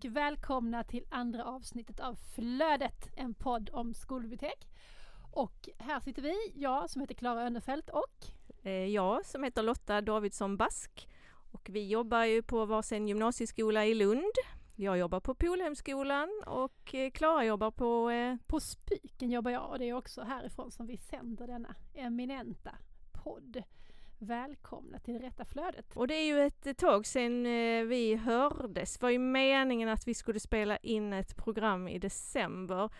Och välkomna till andra avsnittet av Flödet, en podd om skolbibliotek. Och här sitter vi, jag som heter Klara Önnerfelt och Eh, Jag som heter Lotta Davidsson Bask och vi jobbar ju på varsin gymnasieskola i Lund. Jag jobbar på Polhemskolan och eh, Klara jobbar på eh, på Spiken jobbar jag och det är också härifrån som vi sänder denna eminenta podd. Välkomna till det rätta flödet. och det är ju ett tag sedan eh, vi hördes. Det var ju meningen att vi skulle spela in ett program i december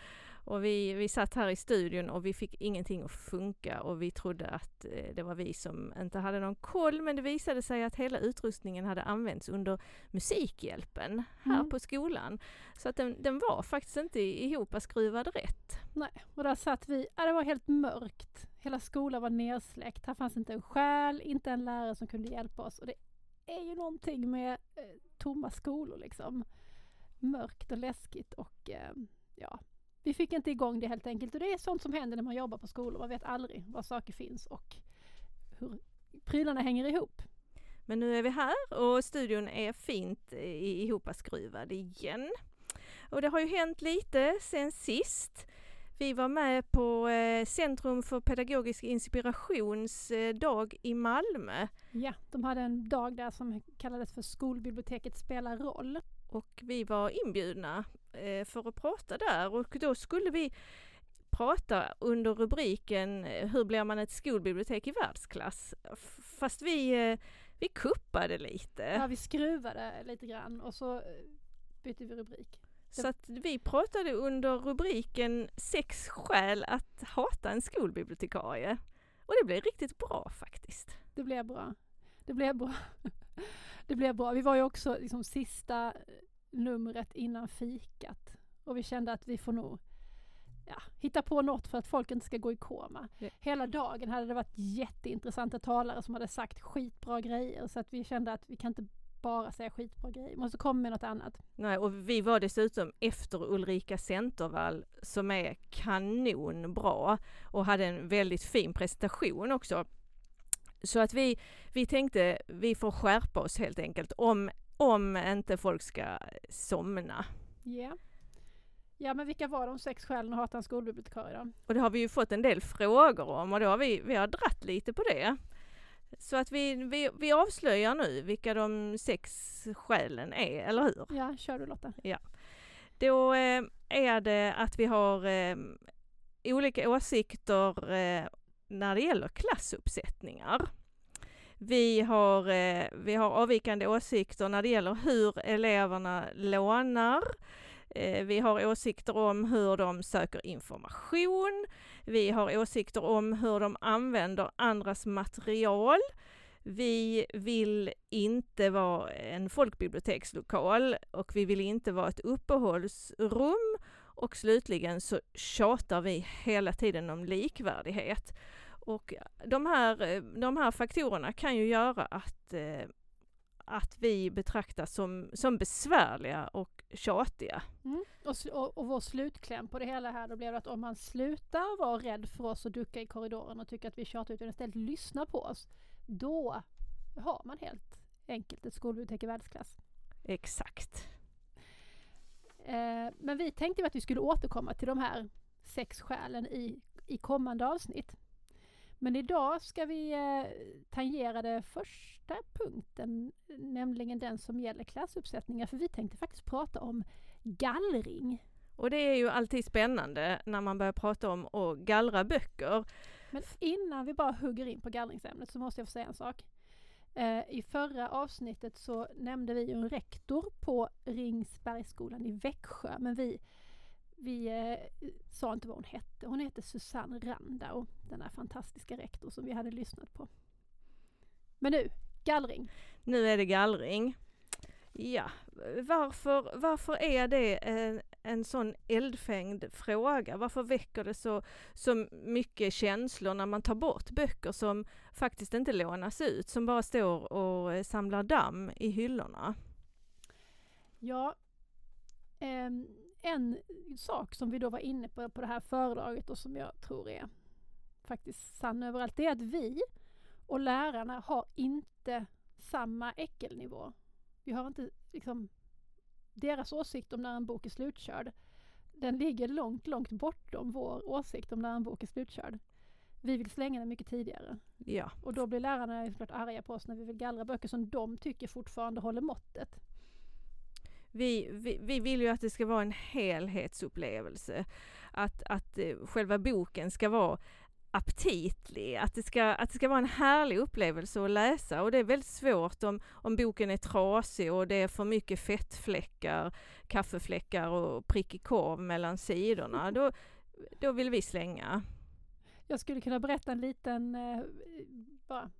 och vi, vi satt här i studion och vi fick ingenting att funka och vi trodde att eh, det var vi som inte hade någon koll men det visade sig att hela utrustningen hade använts under Musikhjälpen här Mm. på skolan. Så att den, den var faktiskt inte ihopskruvad rätt. Nej, och där satt vi, ja, det var helt mörkt. Hela skolan var nersläckt. Här fanns inte en själ, inte en lärare som kunde hjälpa oss. Och det är ju någonting med eh, tomma skolor liksom. Mörkt och läskigt och eh, ja, vi fick inte igång det helt enkelt. Och det är sånt som händer när man jobbar på skolor. Man vet aldrig var saker finns och hur prylarna hänger ihop. Men nu är vi här och studion är fint ihopskruvad igen. Och det har ju hänt lite sen sist. Vi var med på eh, Centrum för pedagogisk inspirations eh, dag i Malmö Ja, de hade en dag där som kallades för Skolbiblioteket spelar roll. Och vi var inbjudna eh, för att prata där och då skulle vi prata under rubriken eh, Hur blir man ett skolbibliotek i världsklass? Fast vi, eh, vi kuppade lite. Ja, vi skruvade lite grann och så bytte vi rubrik. Så att vi pratade under rubriken Sex skäl att hata en skolbibliotekarie. Och det blev riktigt bra faktiskt. Det blev bra. Det blev bra. Det blev bra. Vi var ju också liksom sista eh, numret innan fikat och vi kände att vi får nog ja, hitta på något för att folk inte ska gå i koma. Ja. Hela dagen hade det varit jätteintressanta talare som hade sagt skitbra grejer så att vi kände att vi kan inte bara säga skitbra grejer, måste komma med något annat. Nej, och vi var dessutom efter Ulrika Centervall som är kanonbra och hade en väldigt fin presentation också. Så att vi, vi tänkte vi får skärpa oss helt enkelt om, om inte folk ska somna. Ja. Ja men vilka var de sex skälen att hata en skolbibliotekarie då? Och det har vi ju fått en del frågor om och då har vi, vi har dratt lite på det. Så att vi, vi, vi avslöjar nu vilka de sex skälen är, eller hur? Ja, kör du Lotta. Då eh, är det att vi har eh, olika åsikter eh, när det gäller klassuppsättningar. Vi har, eh, vi har avvikande åsikter när det gäller hur eleverna lånar. Eh, vi har åsikter om hur de söker information. Vi har åsikter om hur de använder andras material. Vi vill inte vara en folkbibliotekslokal och vi vill inte vara ett uppehållsrum. Och slutligen så tjatar vi hela tiden om likvärdighet. Och de här, de här faktorerna kan ju göra att, eh, att vi betraktas som, som besvärliga och tjatiga. Mm. Och, och, och vår slutkläm på det hela här då blev att om man slutar vara rädd för oss och ducka i korridoren och tycker att vi tjatar ut och istället lyssnar på oss, då har man helt enkelt ett skolbibliotek i världsklass. Exakt. Eh, men vi tänkte att vi skulle återkomma till de här sex skälen i, i kommande avsnitt. Men idag ska vi eh, tangera det första punkten, nämligen den som gäller klassuppsättningar, för vi tänkte faktiskt prata om gallring. Och det är ju alltid spännande när man börjar prata om att gallra böcker. Men innan vi bara hugger in på gallringsämnet så måste jag få säga en sak. Eh, I förra avsnittet så nämnde vi en rektor på Ringsbergsskolan i Växjö men vi, vi eh, sa inte vad hon hette. Hon heter Susanne Randau, den här fantastiska rektor som vi hade lyssnat på. Men nu, gallring. Nu är det gallring. Ja, varför, varför är det en, en sån eldfängd fråga? Varför väcker det så, så mycket känslor när man tar bort böcker som faktiskt inte lånas ut, som bara står och eh, samlar damm i hyllorna? Ja, ehm, en sak som vi då var inne på på det här föredraget och som jag tror är faktiskt sann överallt, det är att vi och lärarna har inte samma äckelnivå. Vi har inte liksom deras åsikt om när en bok är slutkörd, den ligger långt, långt bortom vår åsikt om när en bok är slutkörd. Vi vill slänga den mycket tidigare. Ja. Och då blir lärarna såklart arga på oss när vi vill gallra böcker som de tycker fortfarande håller måttet. Vi, vi, vi vill ju att det ska vara en helhetsupplevelse. Att, att eh, själva boken ska vara aptitlig, att det, ska, att det ska vara en härlig upplevelse att läsa och det är väldigt svårt om, om boken är trasig och det är för mycket fettfläckar, kaffefläckar och prickig korv mellan sidorna. Då, då vill vi slänga. Jag skulle kunna berätta en liten eh, bara,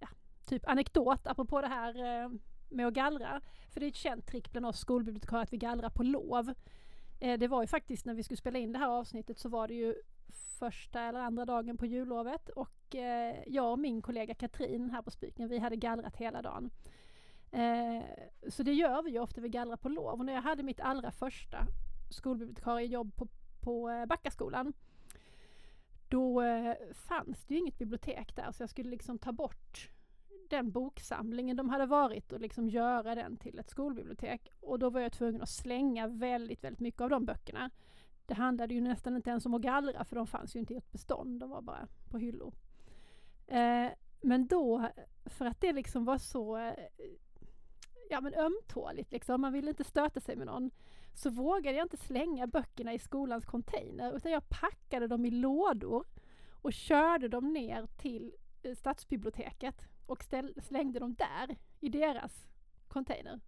ja, typ anekdot apropå det här eh, med att gallra. För det är ett känt trick bland oss skolbibliotekarier att vi gallrar på lov. Eh, det var ju faktiskt när vi skulle spela in det här avsnittet så var det ju första eller andra dagen på jullovet och eh, jag och min kollega Katrin här på Spiken, vi hade gallrat hela dagen. Eh, så det gör vi ju ofta, vi gallrar på lov. Och när jag hade mitt allra första skolbibliotekariejobb på, på Backaskolan då fanns det ju inget bibliotek där så jag skulle liksom ta bort den boksamlingen de hade varit och liksom göra den till ett skolbibliotek. Och då var jag tvungen att slänga väldigt, väldigt mycket av de böckerna. Det handlade ju nästan inte ens om att gallra för de fanns ju inte i ett bestånd, de var bara på hyllor. Eh, men då, för att det liksom var så eh, ja, men ömtåligt, liksom, man ville inte stöta sig med någon, så vågade jag inte slänga böckerna i skolans container utan jag packade dem i lådor och körde dem ner till eh, stadsbiblioteket och ställ, slängde dem där, i deras container.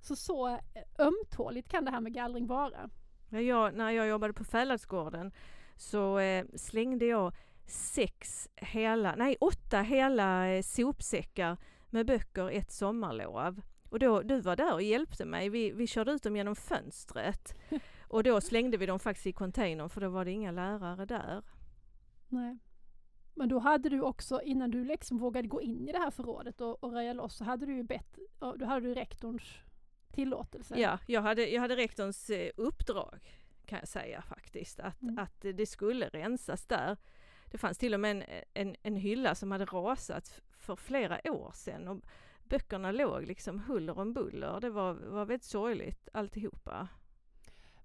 Så så eh, ömtåligt kan det här med gallring vara. Jag, när jag jobbade på Fäladsgården så eh, slängde jag sex hela, nej åtta hela eh, sopsäckar med böcker ett sommarlov. Och då, du var där och hjälpte mig. Vi, vi körde ut dem genom fönstret. Och då slängde vi dem faktiskt i containern för då var det inga lärare där. Nej. Men då hade du också, innan du liksom vågade gå in i det här förrådet och, och röja loss, så hade du ju bett, då hade du rektorns tillåtelse. Ja, jag hade, jag hade rektorns eh, uppdrag kan jag säga faktiskt, att, mm. att det skulle rensas där. Det fanns till och med en, en, en hylla som hade rasat för flera år sedan och böckerna låg liksom huller om buller. Det var, var väldigt sorgligt alltihopa.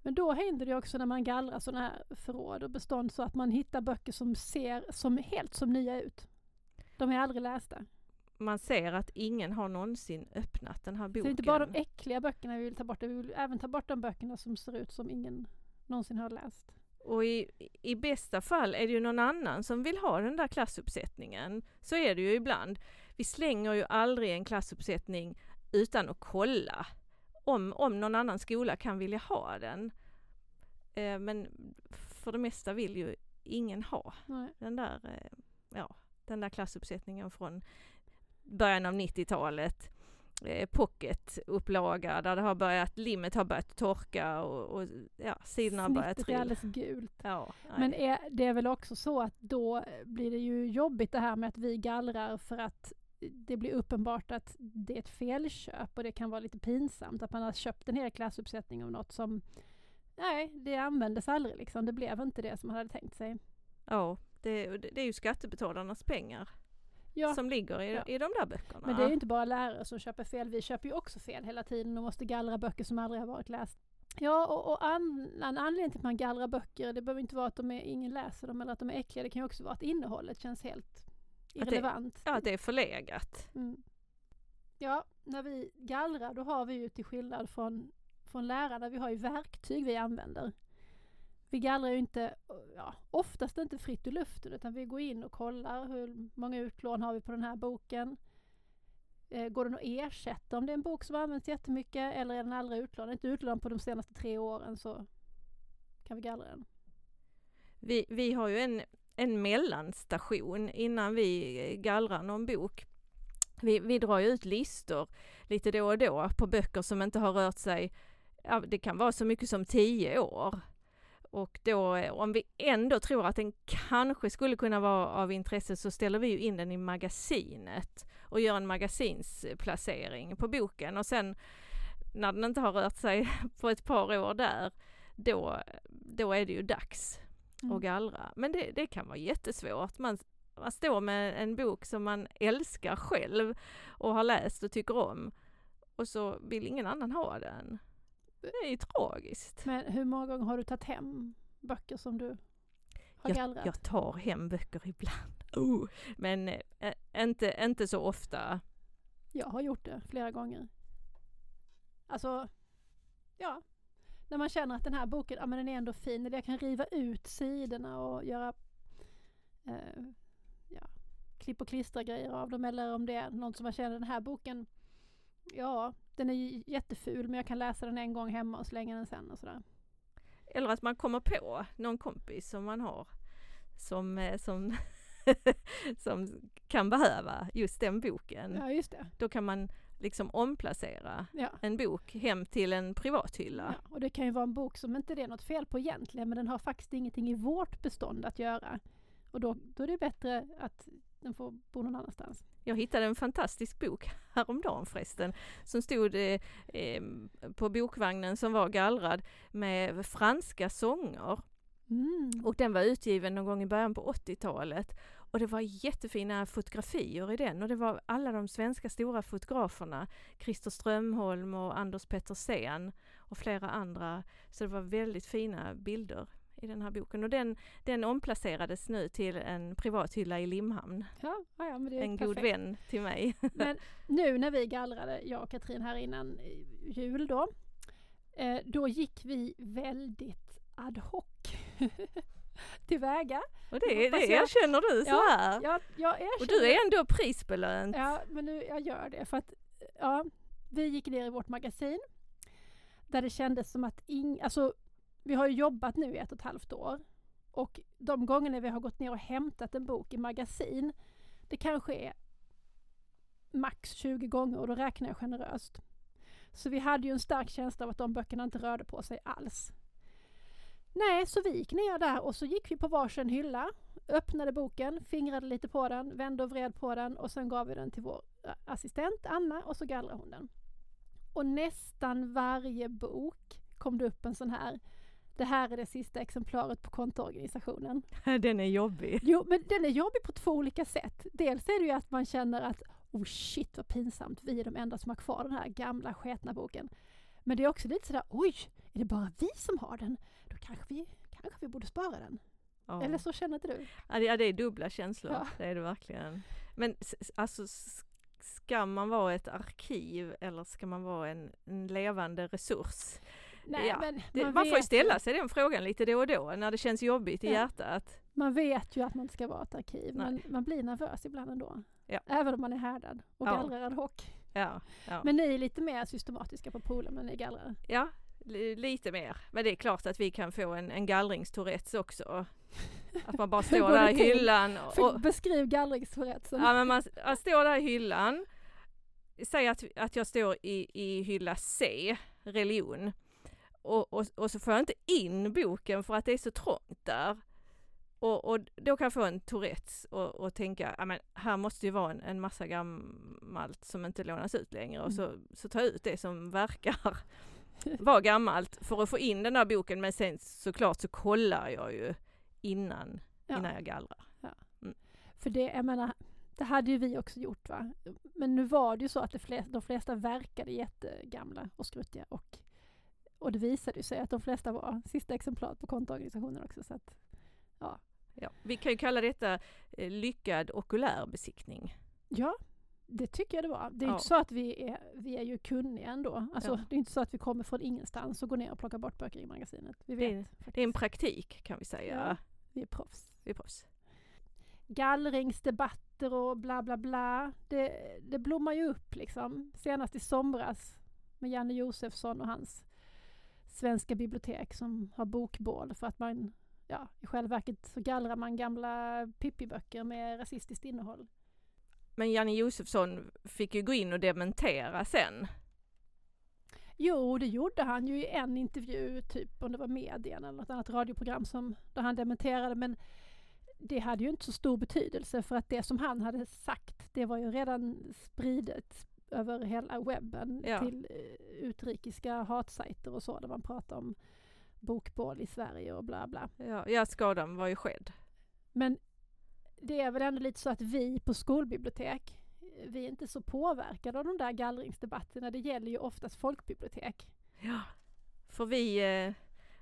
Men då händer det också när man gallrar sådana här förråd och bestånd så att man hittar böcker som ser som, helt som nya ut. De är aldrig lästa. Man ser att ingen har någonsin öppnat den här boken. Så det är inte bara de äckliga böckerna vi vill ta bort, vi vill även ta bort de böckerna som ser ut som ingen någonsin har läst. Och i, i bästa fall är det ju någon annan som vill ha den där klassuppsättningen. Så är det ju ibland. Vi slänger ju aldrig en klassuppsättning utan att kolla om, om någon annan skola kan vilja ha den. Eh, men för det mesta vill ju ingen ha Nej. den där, eh, ja, den där klassuppsättningen från början av 90-talet. Eh, pocketupplaga där det har börjat, limmet har börjat torka och, och ja, sidorna har börjat trilla. är alldeles gult. Ja, Men är, det är väl också så att då blir det ju jobbigt det här med att vi gallrar för att det blir uppenbart att det är ett felköp och det kan vara lite pinsamt att man har köpt en hel klassuppsättning av något som Nej, det användes aldrig liksom. Det blev inte det som man hade tänkt sig. Ja, det, det är ju skattebetalarnas pengar ja. som ligger i, ja. i de där böckerna. Men det är ju inte bara lärare som köper fel. Vi köper ju också fel hela tiden och måste gallra böcker som aldrig har varit lästa. Ja, och, och an, en anledning till att man gallrar böcker, det behöver inte vara att de är, ingen läser dem eller att de är äckliga. Det kan ju också vara att innehållet känns helt irrelevant. Att det, ja, det är förlegat. Mm. Ja, när vi gallrar då har vi ju till skillnad från, från lärarna, vi har ju verktyg vi använder. Vi gallrar ju inte, ja, oftast inte fritt ur luften utan vi går in och kollar hur många utlån har vi på den här boken. Eh, går den att ersätta om det är en bok som används jättemycket eller är den aldrig utlånad? Inte utlånad på de senaste tre åren så kan vi gallra den. Vi, vi har ju en, en mellanstation innan vi gallrar någon bok. Vi, vi drar ju ut listor lite då och då på böcker som inte har rört sig, ja, det kan vara så mycket som tio år. Och då om vi ändå tror att den kanske skulle kunna vara av intresse så ställer vi ju in den i magasinet och gör en magasinsplacering på boken och sen när den inte har rört sig på ett par år där, då, då är det ju dags mm. att gallra. Men det, det kan vara jättesvårt. Man, man står med en bok som man älskar själv och har läst och tycker om och så vill ingen annan ha den. Det är ju tragiskt. Men hur många gånger har du tagit hem böcker som du har Jag, gallrat? jag tar hem böcker ibland. Oh. Men eh, inte, inte så ofta. Jag har gjort det flera gånger. Alltså, ja. När man känner att den här boken, ja men den är ändå fin, eller jag kan riva ut sidorna och göra eh, ja, klipp och klistra grejer av dem, eller om det är någon som man känner den här boken, ja, den är jätteful men jag kan läsa den en gång hemma och slänga den sen och sådär. Eller att man kommer på någon kompis som man har som, eh, som, som kan behöva just den boken. Ja, just det. Då kan man liksom omplacera Ja. en bok hem till en privathylla. Ja, och det kan ju vara en bok som inte det är något fel på egentligen, men den har faktiskt ingenting i vårt bestånd att göra. Och då, då är det bättre att den får bo någon annanstans. Jag hittade en fantastisk bok häromdagen förresten som stod eh, eh, på bokvagnen som var gallrad med franska sånger. Mm. Och den var utgiven någon gång i början på 80-talet. Och det var jättefina fotografier i den och det var alla de svenska stora fotograferna. Christer Strömholm och Anders Petersen och flera andra. Så det var väldigt fina bilder i den här boken. Och den, den omplacerades nu till en privat hylla i Limhamn. Ja, ja, men det är En god perfekt. vän till mig. Men nu när vi gallrade, jag och Katrin här innan jul då, eh, då gick vi väldigt ad hoc tillväga. Och det, det jag- erkänner du så Ja, här. Jag, jag erkänner. Och du är ändå prisbelönt. Ja, men nu, jag gör det för att ja, vi gick ner i vårt magasin där det kändes som att ing, alltså vi har ju jobbat nu i ett och ett halvt år och de gångerna vi har gått ner och hämtat en bok i magasin det kanske är max 20 gånger och då räknar jag generöst. Så vi hade ju en stark känsla av att de böckerna inte rörde på sig alls. Nej, så vi gick ner där och så gick vi på varsin hylla, öppnade boken, fingrade lite på den, vände och vred på den och sen gav vi den till vår eh, assistent Anna och så gallrade hon den. Och nästan varje bok kom det upp en sån här det här är det sista exemplaret på kontoorganisationen. Den är jobbig. Jo, men den är jobbig på två olika sätt. Dels är det ju att man känner att oh shit vad pinsamt, vi är de enda som har kvar den här gamla sketna boken. Men det är också lite sådär, oj, är det bara vi som har den? Kanske vi, kanske vi borde spara den. Ja. Eller så känner inte du? Ja, det, är dubbla känslor. Ja. Det är det verkligen. Men alltså, ska man vara ett arkiv eller ska man vara en, en levande resurs? Nej, Ja, men Det, man, man, får ju ställa sig den frågan lite då och då när det känns jobbigt i Ja. hjärtat. Man vet ju att man ska vara ett arkiv, Nej. men man blir nervös ibland ändå. Ja. Även om man är härdad och Ja. gallrar ad hoc. Ja, ja. Men ni är lite mer systematiska på poolen när ni gallrar. ja lite mer. Men det är klart att vi kan få en, en gallringstourettes också. Att man bara står där i hyllan och, Beskriv gallringsförrättelsen. Ja men man, man står där i hyllan. Säg att, att jag står i, i hylla C, religion. Och, och, och så får jag inte in boken för att det är så trångt där. Och, och då kan jag få en Tourettes och, och tänka, ja men här måste ju vara en, en massa gammalt som inte lånas ut längre och så, så tar jag ut det som verkar vara gammalt för att få in den där boken men sen såklart så kollar jag ju innan, Ja. innan jag gallrar. För det, jag menar, det hade ju vi också gjort va. Men nu var det ju så att flesta, de flesta verkade jättegamla och skruttiga och, och det visade ju sig att de flesta var sista exemplar på kontoorganisationen också. Så att, Ja, vi kan ju kalla detta eh, lyckad okulärbesiktning. ja, det tycker jag det var. Det är Ja. inte så att vi är, vi är ju kunniga ändå. Alltså, Ja. Det är inte så att vi kommer från ingenstans och går ner och plockar bort böcker i magasinet. Vi Det är- vet. Det är en praktik kan vi säga. Ja. Vi är proffs. Vi är proffs. gallringsdebatter och bla bla bla. Det, det blommar ju upp liksom. Senast i somras med Janne Josefsson och hans svenska bibliotek som har bokbål för att man, ja, i själva verket så gallrar man gamla Pippi-böcker med rasistiskt innehåll. Men Janne Josefsson fick ju gå in och dementera sen. Jo, det gjorde han ju i en intervju, typ om det var medien eller något annat radioprogram som, där han dementerade, men det hade ju inte så stor betydelse för att det som han hade sagt, det var ju redan spridet över hela webben Ja. till eh, utrikiska hatsajter och så, där man pratar om bokbål i Sverige och bla bla. Ja, ja skadan var ju skedd. Men det är väl ändå lite så att vi på skolbibliotek, vi är inte så påverkade av de där gallringsdebatterna. Det gäller ju oftast folkbibliotek. Ja. För vi, eh,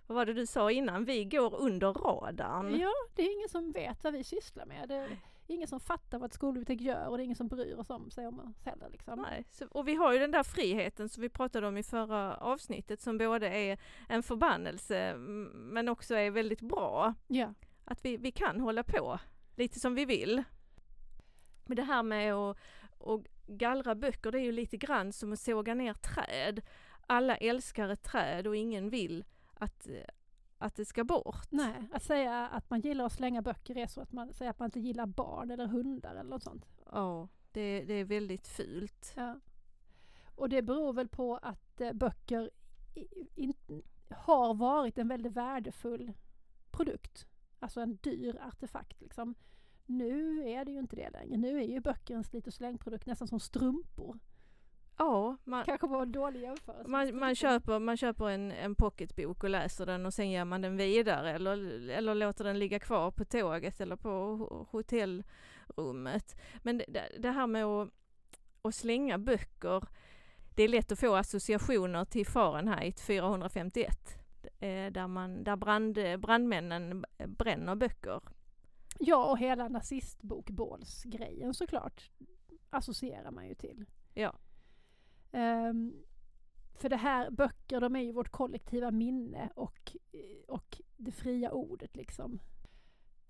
vad var det du sa innan, vi går under radarn. Ja, det är ingen som vet vad vi sysslar med. Det är ingen som fattar vad ett skolbibliotek gör och det är ingen som bryr oss om sig om oss heller. Liksom. Nej, så, och vi har ju den där friheten som vi pratade om i förra avsnittet som både är en förbannelse men också är väldigt bra. Ja. Att vi, vi kan hålla på lite som vi vill. Men det här med att, att gallra böcker det är ju lite grann som att såga ner träd. Alla älskar ett träd och ingen vill att, att det ska bort. Nej, att säga att man gillar att slänga böcker är så att man säger att man inte gillar barn eller hundar eller något sånt. Ja, det, det är väldigt fult. Ja. Och det beror väl på att eh, böcker i, in, har varit en väldigt värdefull produkt. Alltså en dyr artefakt liksom. Nu är det ju inte det längre. Nu är ju böcker en slit och slängprodukt nästan som strumpor. Ja, man, Kanske var en dålig jämförelse. man, man, köper, man köper en, en pocketbok och läser den och sen ger man den vidare eller, eller låter den ligga kvar på tåget eller på ho- hotellrummet. Men det, det- här med att, att slänga böcker, det är lätt att få associationer till Fahrenheit 451 eh, där, man, där brand, brandmännen bränner böcker. Ja, och hela nazistbokbålsgrejen såklart associerar man ju till. Ja. Ehm, för det här, böcker de är ju vårt kollektiva minne och, och det fria ordet liksom.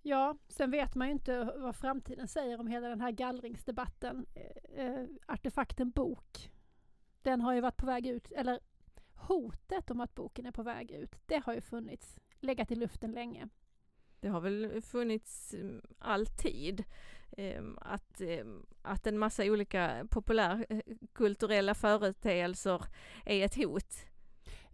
Ja, sen vet man ju inte vad framtiden säger om hela den här gallringsdebatten. Eh, eh, artefakten bok, den har ju varit på väg ut, eller hotet om att boken är på väg ut, det har ju funnits, legat i luften länge. Det har väl funnits mm, alltid ehm, att, ehm, att en massa olika populärkulturella företeelser är ett hot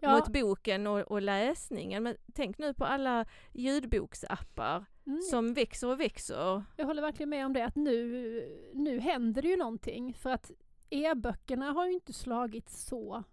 Ja, mot boken och, och läsningen. Men tänk nu på alla ljudboksappar mm, som växer och växer. Jag håller verkligen med om det att nu, nu händer det ju någonting för att e-böckerna har ju inte slagit så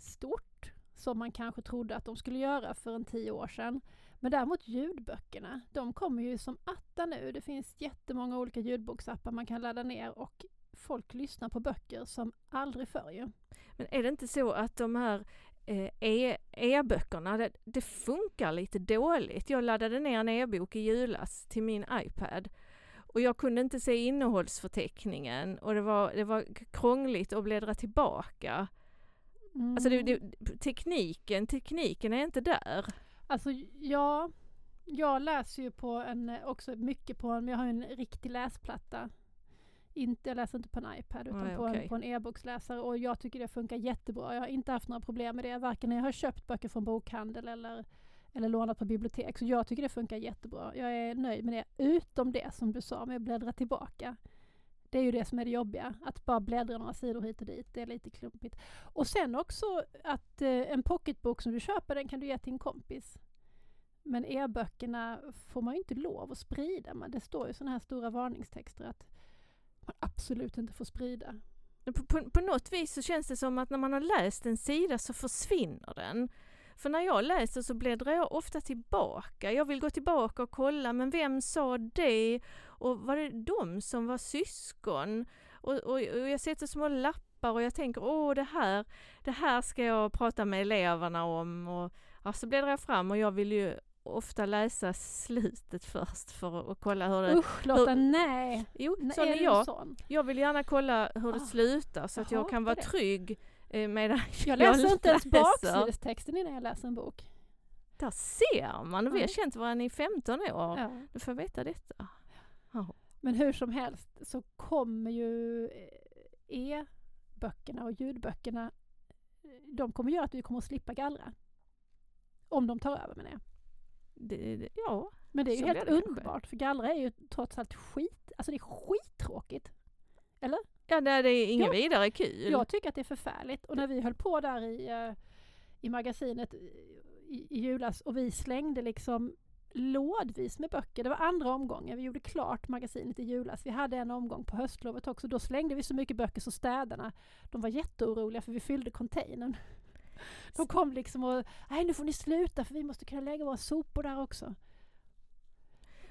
stort som man kanske trodde att de skulle göra för en tio år sedan. Men däremot ljudböckerna, de kommer ju som attan nu. Det finns jättemånga olika ljudboksappar man kan ladda ner och folk lyssnar på böcker som aldrig förr ju. Men är det inte så att de här eh, e- e-böckerna, det, det funkar lite dåligt. Jag laddade ner en e-bok i julas till min iPad och jag kunde inte se innehållsförteckningen och det var, det var krångligt att bläddra tillbaka. Mm. Alltså det, det, tekniken, tekniken är inte där. Alltså ja, jag läser ju på en, också mycket på en, jag har ju en riktig läsplatta. Inte, jag läser inte på en iPad utan Nej, på, okej. en, på en e-boksläsare och jag tycker det funkar jättebra. Jag har inte haft några problem med det, varken när jag har köpt böcker från bokhandel eller, eller lånat på bibliotek. Så jag tycker det funkar jättebra. Jag är nöjd med det, utom det som du sa med att bläddra tillbaka. Det är ju det som är det jobbiga, att bara bläddra några sidor hit och dit. Det är lite klumpigt. Och sen också att eh, en pocketbok som du köper, den kan du ge till en kompis. Men e-böckerna får man ju inte lov att sprida. Men det står ju sådana här stora varningstexter att man absolut inte får sprida. På, på, på något vis så känns det som att när man har läst en sida så försvinner den. För när jag läser så bläddrar jag ofta tillbaka. Jag vill gå tillbaka och kolla, men vem sa det? Och var det de som var syskon? Och, och, och jag sätter små lappar och jag tänker, åh det här, det här ska jag prata med eleverna om. Och ja, så bläddrar jag fram och jag vill ju ofta läsa slutet först för att kolla hur det... Usch Lotta, nej! Jo, nej sån är jag. sån? Jag vill gärna kolla hur det Ah, slutar så att jag kan vara det. trygg medan Jag läser inte ens baksidestexten innan jag läser en bok. Där ser man, och vi har känt varandra i 15 år. Ja. Du får veta detta. Ja. Men hur som helst så kommer ju eh, e-böckerna och ljudböckerna, eh, de kommer göra att vi kommer att slippa gallra. Om de tar över med det. Det, det, ja, Men det är ju helt underbart för gallra är ju trots allt skit, alltså det är skittråkigt. Ja det, är inget Ja. vidare kul. Jag tycker att det är förfärligt och när vi höll på där i, eh, i magasinet i, i julas och vi slängde liksom lådvis med böcker. Det var andra omgången. Vi gjorde klart magasinet i julas. Vi hade en omgång på höstlovet också. Då slängde vi så mycket böcker så städarna, de var jätteoroliga för vi fyllde containern. De kom liksom och, nej nu får ni sluta för vi måste kunna lägga våra sopor där också.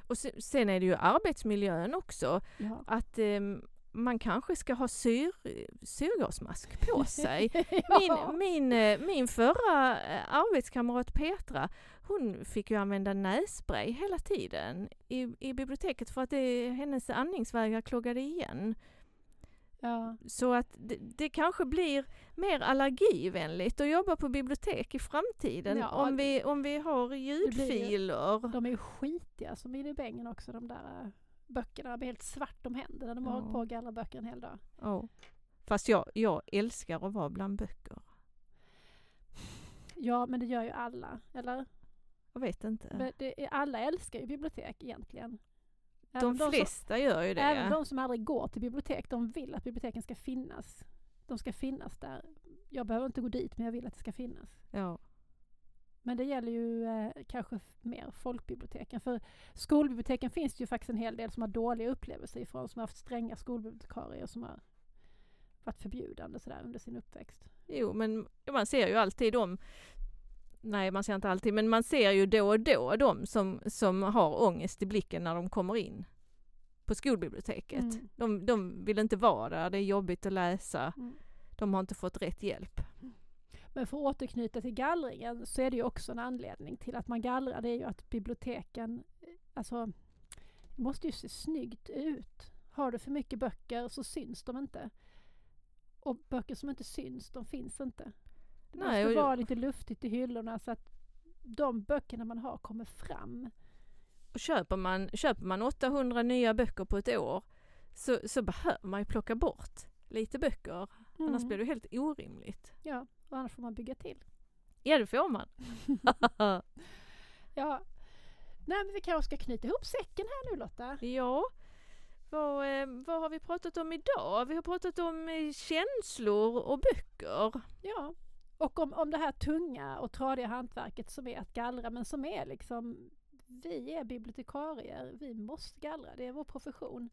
Och se- sen är det ju arbetsmiljön också. Ja. Att, ehm, man kanske ska ha syr, syrgasmask på sig. ja. Min, min, eh, min förra eh, arbetskamrat Petra, hon fick ju använda nässpray hela tiden i, i biblioteket för att det, hennes andningsvägar kloggade igen. ja. Så att det, det kanske blir mer allergivänligt att jobba på bibliotek i framtiden Ja, om, vi, om vi har ljudfiler. De är ju skitiga som i bängen också de där äh, böckerna. De helt svart om händerna. De har Ja. hållit på att gallra böcker en hel dag. Ja. Fast jag, jag älskar att vara bland böcker. Ja, men det gör ju alla, eller? Jag vet inte. Är, alla älskar ju bibliotek egentligen. de Även som- flesta gör ju det. Även de som aldrig går till bibliotek, de vill att biblioteken ska finnas. De ska finnas där. Jag behöver inte gå dit, men jag vill att det ska finnas. Ja. Men det gäller ju eh, kanske mer folkbiblioteken. För skolbiblioteken finns det ju faktiskt en hel del som har dåliga upplevelser ifrån, som har haft stränga skolbibliotekarier som har varit förbjudande sådär under sin uppväxt. Jo, men man ser ju alltid de Nej, man ser inte alltid, men man ser ju då och då de som, som har ångest i blicken när de kommer in på skolbiblioteket. Mm. De, de vill inte vara där, det är jobbigt att läsa. Mm. De har inte fått rätt hjälp. Men för att återknyta till gallringen så är det ju också en anledning till att man gallrar. Det är ju att biblioteken, alltså, det måste ju se snyggt ut. Har du för mycket böcker så syns de inte. Och böcker som inte syns, de finns inte. Det Nej, måste vara lite luftigt i hyllorna så att de böckerna man har kommer fram. Och köper man, köper man 800 nya böcker på ett år så, så behöver man ju plocka bort lite böcker. Annars Mm. blir det helt orimligt. Ja, annars får man bygga till. Ja, det får man. Ja. Nej, men vi kanske ska knyta ihop säcken här nu Lotta. Ja, vad, eh, vad har vi pratat om idag? Vi har pratat om eh, känslor och böcker. Ja, och om, om det här tunga och tradiga hantverket som är att gallra, men som är liksom, vi är bibliotekarier, vi måste gallra, det är vår profession.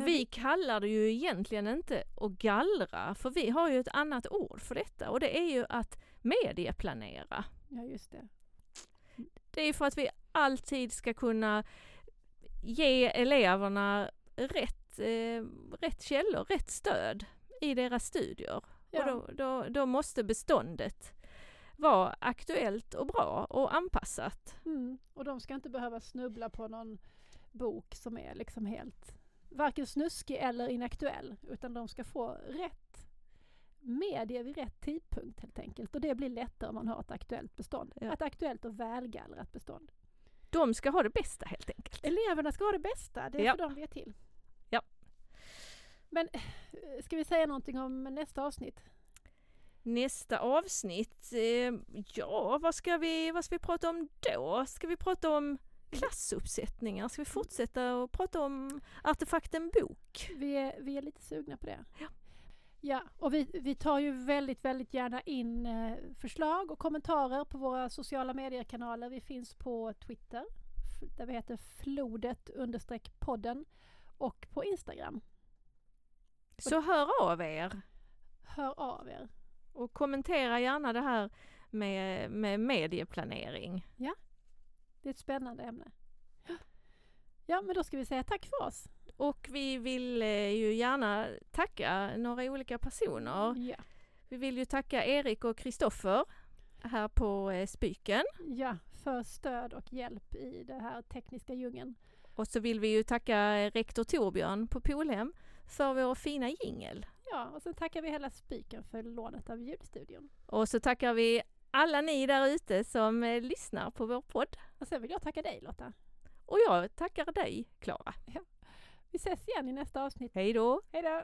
Och vi kallar det ju egentligen inte att gallra, för vi har ju ett annat ord för detta och det är ju att medieplanera. Ja, just det. Det är för att vi alltid ska kunna ge eleverna rätt, eh, rätt källor, rätt stöd i deras studier. Ja. Och då, då, då måste beståndet vara aktuellt och bra och anpassat. Mm. Och de ska inte behöva snubbla på någon bok som är liksom helt, varken snuskig eller inaktuell, utan de ska få rätt medie vid rätt tidpunkt helt enkelt. Och det blir lättare om man har ett aktuellt bestånd. Ja. Ett aktuellt och välgallrat bestånd. De ska ha det bästa helt enkelt. Eleverna ska ha det bästa, det är Ja. för dem vi är till. Ja. Men eh, ska vi säga någonting om nästa avsnitt? Nästa avsnitt, eh, ja vad ska, vi, vad ska vi prata om då? Ska vi prata om klassuppsättningar? Ska vi fortsätta att prata om artefakten bok? Vi är, vi är lite sugna på det. Ja. Ja, och vi, vi tar ju väldigt, väldigt gärna in eh, förslag och kommentarer på våra sociala medier-kanaler. Vi finns på Twitter, där vi heter flodet understreck podden och på Instagram. Så hör av er Hör av er. och kommentera gärna det här med, med medieplanering. Det är ett spännande ämne. Ja, men då ska vi säga tack för oss. Och vi vill eh, ju gärna tacka några olika personer. Ja, Vi vill ju tacka Erik och Kristoffer här på eh, Spyken. ja, för stöd och hjälp i det här tekniska djungeln. Och så vill vi ju tacka eh, rektor Torbjörn på Polhem för vår fina jingel. Ja, och sen tackar vi hela Spiken för lånet av ljudstudion. Och så tackar vi alla ni där ute som eh, lyssnar på vår podd. Och sen vill jag tacka dig Lotta. Och jag tackar dig, Klara. Vi ses igen i nästa avsnitt. Hej då! Hej då!